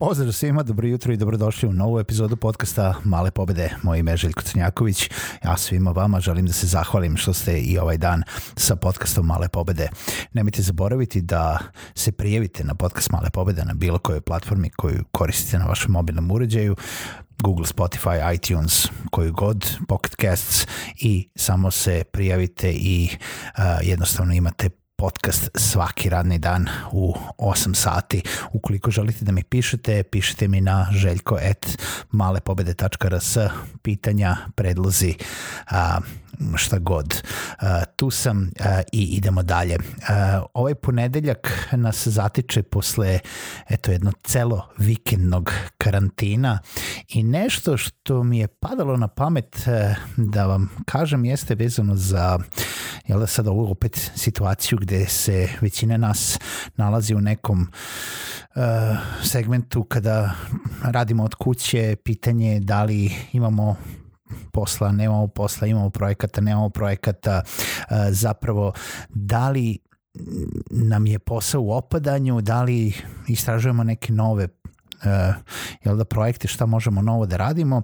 Pozdrav svima, dobro jutro i dobrodošli u novu epizodu podcasta Male pobede. Moje ime je Željko Crnjaković. Ja svima vama želim da se zahvalim što ste i ovaj dan sa podcastom Male pobede. Nemojte zaboraviti da se prijavite na podcast Male pobede na bilo kojoj platformi koju koristite na vašem mobilnom uređaju. Google, Spotify, iTunes, koju god, Pocket Casts i samo se prijavite i uh, jednostavno imate podcast svaki radni dan u 8 sati. Ukoliko želite da mi pišete, pišite mi na željko.malepobede.rs pitanja, predlozi, a, šta god. A, tu sam a, i idemo dalje. A, ovaj ponedeljak nas zatiče posle eto jedno celo vikendnog karantina i nešto što mi je padalo na pamet a, da vam kažem jeste vezano za jel da sad ovu opet situaciju gde se većina nas nalazi u nekom uh, segmentu kada radimo od kuće, pitanje je da li imamo posla, nemamo posla, imamo projekata, nemamo projekata, uh, zapravo da li nam je posao u opadanju, da li istražujemo neke nove jel da projekte šta možemo novo da radimo,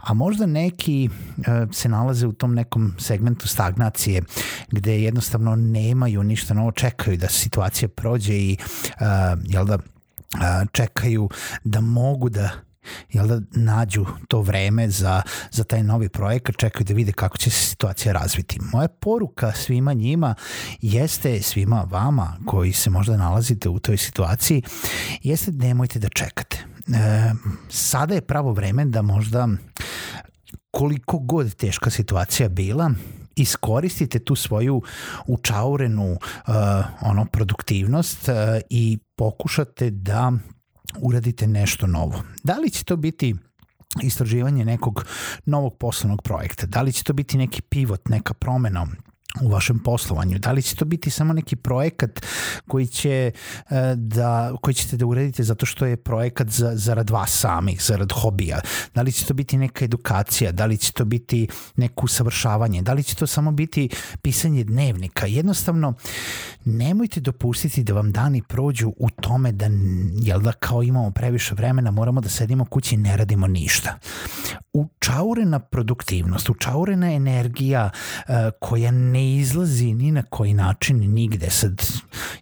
a možda neki uh, se nalaze u tom nekom segmentu stagnacije gde jednostavno nemaju ništa novo, čekaju da situacija prođe i uh, jel da čekaju da mogu da jel da nađu to vreme za, za taj novi projekat, čekaju da vide kako će se situacija razviti. Moja poruka svima njima jeste svima vama koji se možda nalazite u toj situaciji, jeste nemojte da čekate. E, sada je pravo vreme da možda koliko god teška situacija bila, iskoristite tu svoju učaurenu uh, ono produktivnost uh, i pokušate da uradite nešto novo. Da li će to biti istraživanje nekog novog poslovnog projekta, da li će to biti neki pivot, neka promena u vašem poslovanju. Da li će to biti samo neki projekat koji će e, da koji ćete da uradite zato što je projekat za zarad vas samih, zarad hobija. Da li će to biti neka edukacija, da li će to biti neko usavršavanje, da li će to samo biti pisanje dnevnika. Jednostavno nemojte dopustiti da vam dani prođu u tome da jel da kao imamo previše vremena, moramo da sedimo kući i ne radimo ništa. Učaurena produktivnost, učaurena energija uh, koja ne izlazi ni na koji način nigde sad,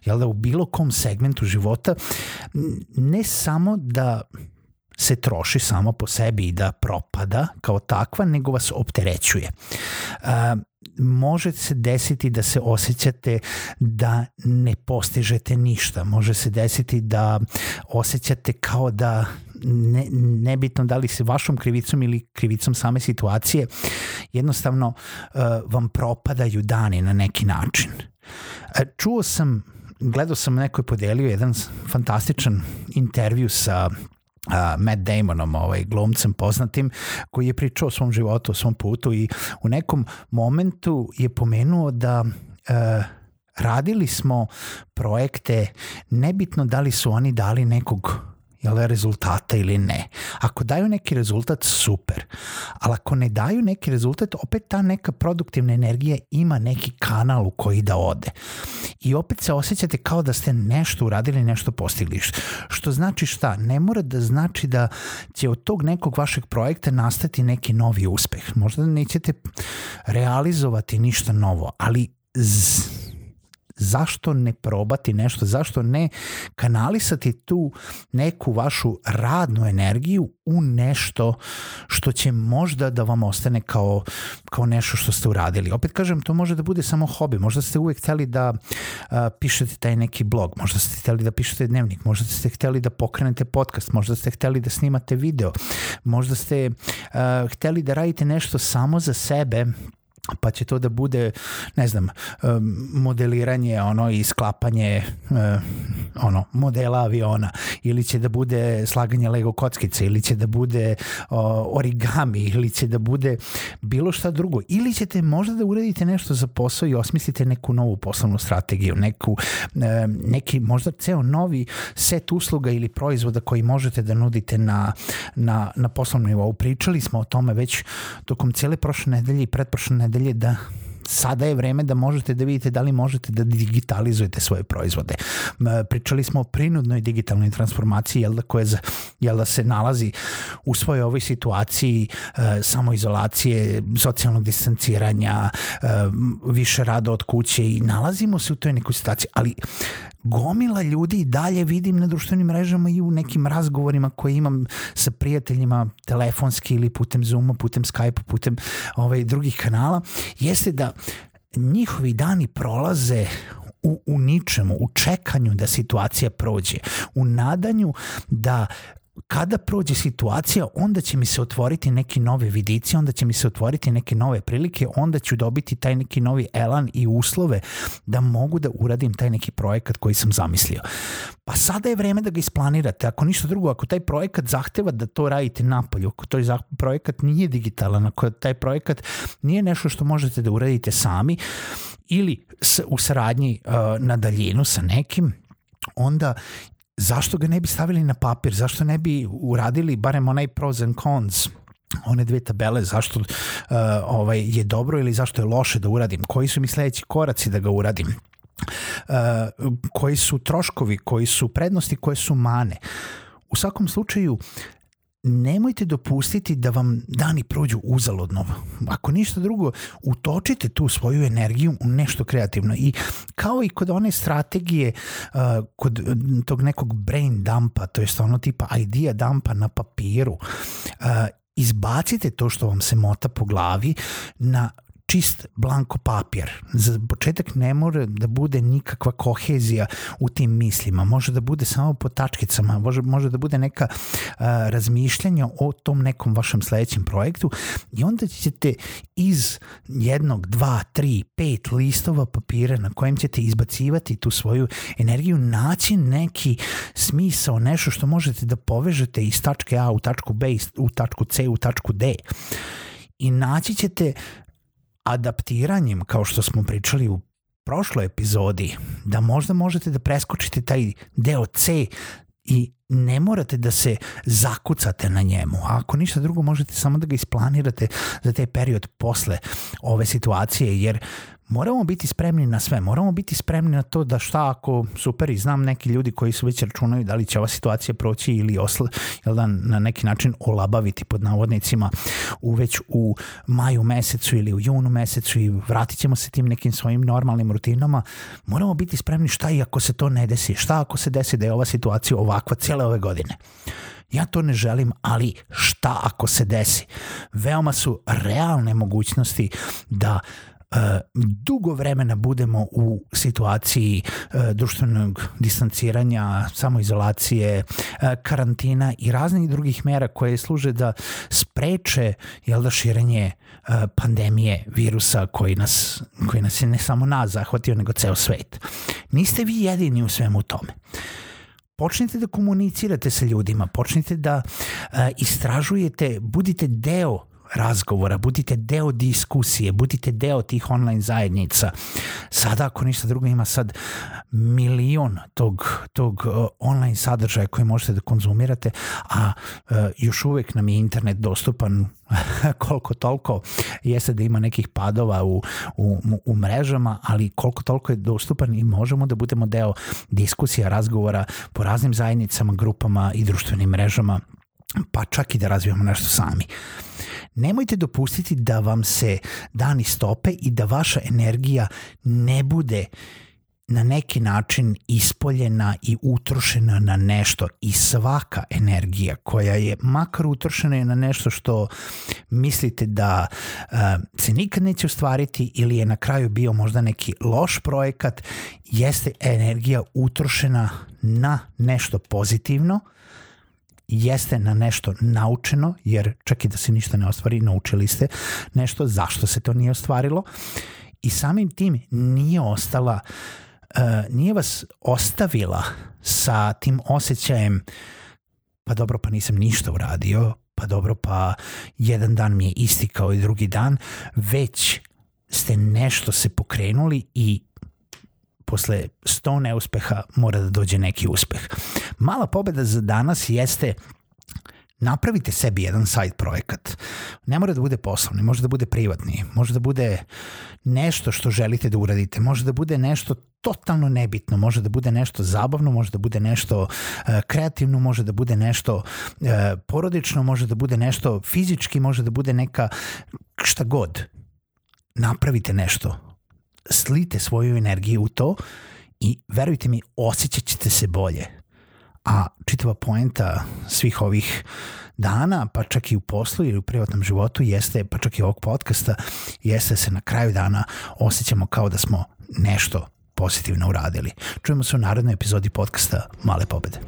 jel da u bilo kom segmentu života ne samo da se troši samo po sebi i da propada kao takva, nego vas opterećuje. Uh, može se desiti da se osjećate da ne postižete ništa. Može se desiti da osjećate kao da ne, nebitno da li se vašom krivicom ili krivicom same situacije, jednostavno uh, vam propadaju dani na neki način. Uh, čuo sam, gledao sam neko je podelio jedan fantastičan intervju sa uh, Matt Damonom, ovaj, glumcem poznatim, koji je pričao o svom životu, o svom putu i u nekom momentu je pomenuo da uh, radili smo projekte, nebitno da li su oni dali nekog jel, rezultata ili ne. Ako daju neki rezultat, super. Ali ako ne daju neki rezultat, opet ta neka produktivna energija ima neki kanal u koji da ode. I opet se osjećate kao da ste nešto uradili, nešto postigli. Što znači šta? Ne mora da znači da će od tog nekog vašeg projekta nastati neki novi uspeh. Možda nećete realizovati ništa novo, ali z zašto ne probati nešto, zašto ne kanalisati tu neku vašu radnu energiju u nešto što će možda da vam ostane kao, kao nešto što ste uradili. Opet kažem, to može da bude samo hobi, možda ste uvek hteli da uh, pišete taj neki blog, možda ste hteli da pišete dnevnik, možda ste hteli da pokrenete podcast, možda ste hteli da snimate video, možda ste uh, hteli da radite nešto samo za sebe pa će to da bude, ne znam, modeliranje ono i sklapanje ono, modela aviona ili će da bude slaganje Lego kockice ili će da bude origami ili će da bude bilo šta drugo ili ćete možda da uradite nešto za posao i osmislite neku novu poslovnu strategiju, neku, neki možda ceo novi set usluga ili proizvoda koji možete da nudite na, na, na poslovnom nivou. Pričali smo o tome već tokom cijele prošle nedelje i pretprošle nedelje da sada je vreme da možete da vidite da li možete da digitalizujete svoje proizvode. Pričali smo o prinudnoj digitalnoj transformaciji, jel da, koja jel da se nalazi u svojoj ovoj situaciji e, samoizolacije, socijalnog distanciranja, e, više rada od kuće i nalazimo se u toj nekoj situaciji, ali gomila ljudi i dalje vidim na društvenim mrežama i u nekim razgovorima koje imam sa prijateljima telefonski ili putem Zooma, putem Skype, putem ovaj, drugih kanala, jeste da njihovi dani prolaze u, u ničemu, u čekanju da situacija prođe, u nadanju da kada prođe situacija, onda će mi se otvoriti neki nove vidici, onda će mi se otvoriti neke nove prilike, onda ću dobiti taj neki novi elan i uslove da mogu da uradim taj neki projekat koji sam zamislio. Pa sada je vreme da ga isplanirate. Ako ništa drugo, ako taj projekat zahteva da to radite napolju, ako taj projekat nije digitalan, ako taj projekat nije nešto što možete da uradite sami ili u saradnji uh, na daljinu sa nekim, onda zašto ga ne bi stavili na papir, zašto ne bi uradili barem onaj pros and cons, one dve tabele, zašto uh, ovaj, je dobro ili zašto je loše da uradim, koji su mi sledeći koraci da ga uradim. Uh, koji su troškovi, koji su prednosti, koje su mane. U svakom slučaju, nemojte dopustiti da vam dani prođu uzalodno. Ako ništa drugo, utočite tu svoju energiju u nešto kreativno. I kao i kod one strategije, uh, kod tog nekog brain dumpa, to je ono tipa idea dumpa na papiru, uh, izbacite to što vam se mota po glavi na čist blanko papir. Za početak ne mora da bude nikakva kohezija u tim mislima. Može da bude samo po tačkicama, može, može da bude neka a, razmišljanja o tom nekom vašem sledećem projektu i onda ćete iz jednog, dva, tri, pet listova papira na kojem ćete izbacivati tu svoju energiju, naći neki smisao, nešto što možete da povežete iz tačke A u tačku B, u tačku C, u tačku D i naći ćete adaptiranjem, kao što smo pričali u prošloj epizodi, da možda možete da preskočite taj deo C i ne morate da se zakucate na njemu. A ako ništa drugo, možete samo da ga isplanirate za taj period posle ove situacije, jer moramo biti spremni na sve, moramo biti spremni na to da šta ako, super, i znam neki ljudi koji su već računaju da li će ova situacija proći ili osla, jel da, na neki način olabaviti pod navodnicima u već u maju mesecu ili u junu mesecu i vratit ćemo se tim nekim svojim normalnim rutinama, moramo biti spremni šta i ako se to ne desi, šta ako se desi da je ova situacija ovakva cijele ove godine. Ja to ne želim, ali šta ako se desi? Veoma su realne mogućnosti da E, dugo vremena budemo u situaciji e, društvenog distanciranja, samoizolacije, e, karantina i raznih drugih mera koje služe da spreče jel da, širenje pandemije virusa koji nas, koji nas je ne samo nas zahvatio, nego ceo svet. Niste vi jedini u svemu tome počnite da komunicirate sa ljudima, počnite da istražujete, budite deo razgovora, budite deo diskusije, budite deo tih online zajednica. Sada, ako ništa drugo, ima sad milion tog, tog uh, online sadržaja koji možete da konzumirate, a uh, još uvek nam je internet dostupan koliko toliko jeste da ima nekih padova u, u, u mrežama, ali koliko toliko je dostupan i možemo da budemo deo diskusija, razgovora po raznim zajednicama, grupama i društvenim mrežama, pa čak i da razvijamo nešto sami. Uh, Nemojte dopustiti da vam se dani stope i da vaša energija ne bude na neki način ispoljena i utrošena na nešto i svaka energija koja je makar utrošena na nešto što mislite da uh, se nikad neće ostvariti ili je na kraju bio možda neki loš projekat jeste energija utrošena na nešto pozitivno jeste na nešto naučeno, jer čak i da se ništa ne ostvari, naučili ste nešto zašto se to nije ostvarilo. I samim tim nije ostala, uh, nije vas ostavila sa tim osjećajem pa dobro, pa nisam ništa uradio, pa dobro, pa jedan dan mi je isti kao i drugi dan, već ste nešto se pokrenuli i posle 100 neuspeha mora da dođe neki uspeh. Mala pobeda za danas jeste napravite sebi jedan side projekat. Ne mora da bude poslovni, može da bude privatni, može da bude nešto što želite da uradite, može da bude nešto totalno nebitno, može da bude nešto zabavno, može da bude nešto uh, kreativno, može da bude nešto uh, porodično, može da bude nešto fizički, može da bude neka šta god. Napravite nešto. Slite svoju energiju u to i verujte mi, osjećat ćete se bolje a čitava poenta svih ovih dana, pa čak i u poslu ili u privatnom životu jeste, pa čak i ovog podcasta, jeste da se na kraju dana osjećamo kao da smo nešto pozitivno uradili. Čujemo se u narednoj epizodi podcasta Male pobede.